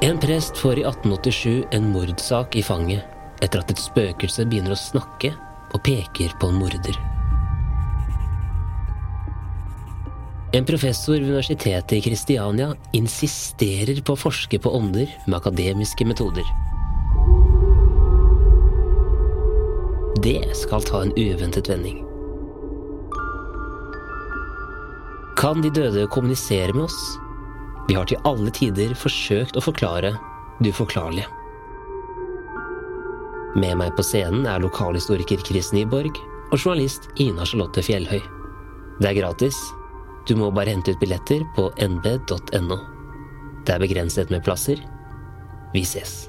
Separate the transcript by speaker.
Speaker 1: En prest får i 1887 en mordsak i fanget etter at et spøkelse begynner å snakke og peker på en morder. En professor ved universitetet i Kristiania insisterer på å forske på ånder med akademiske metoder. Det skal ta en uventet vending. Kan de døde kommunisere med oss? Vi har til alle tider forsøkt å forklare det uforklarlige. Med meg på scenen er lokalhistoriker Chris Nyborg og journalist Ina Charlotte Fjellhøy. Det er gratis. Du må bare hente ut billetter på nb.no. Det er begrenset med plasser. Vi ses.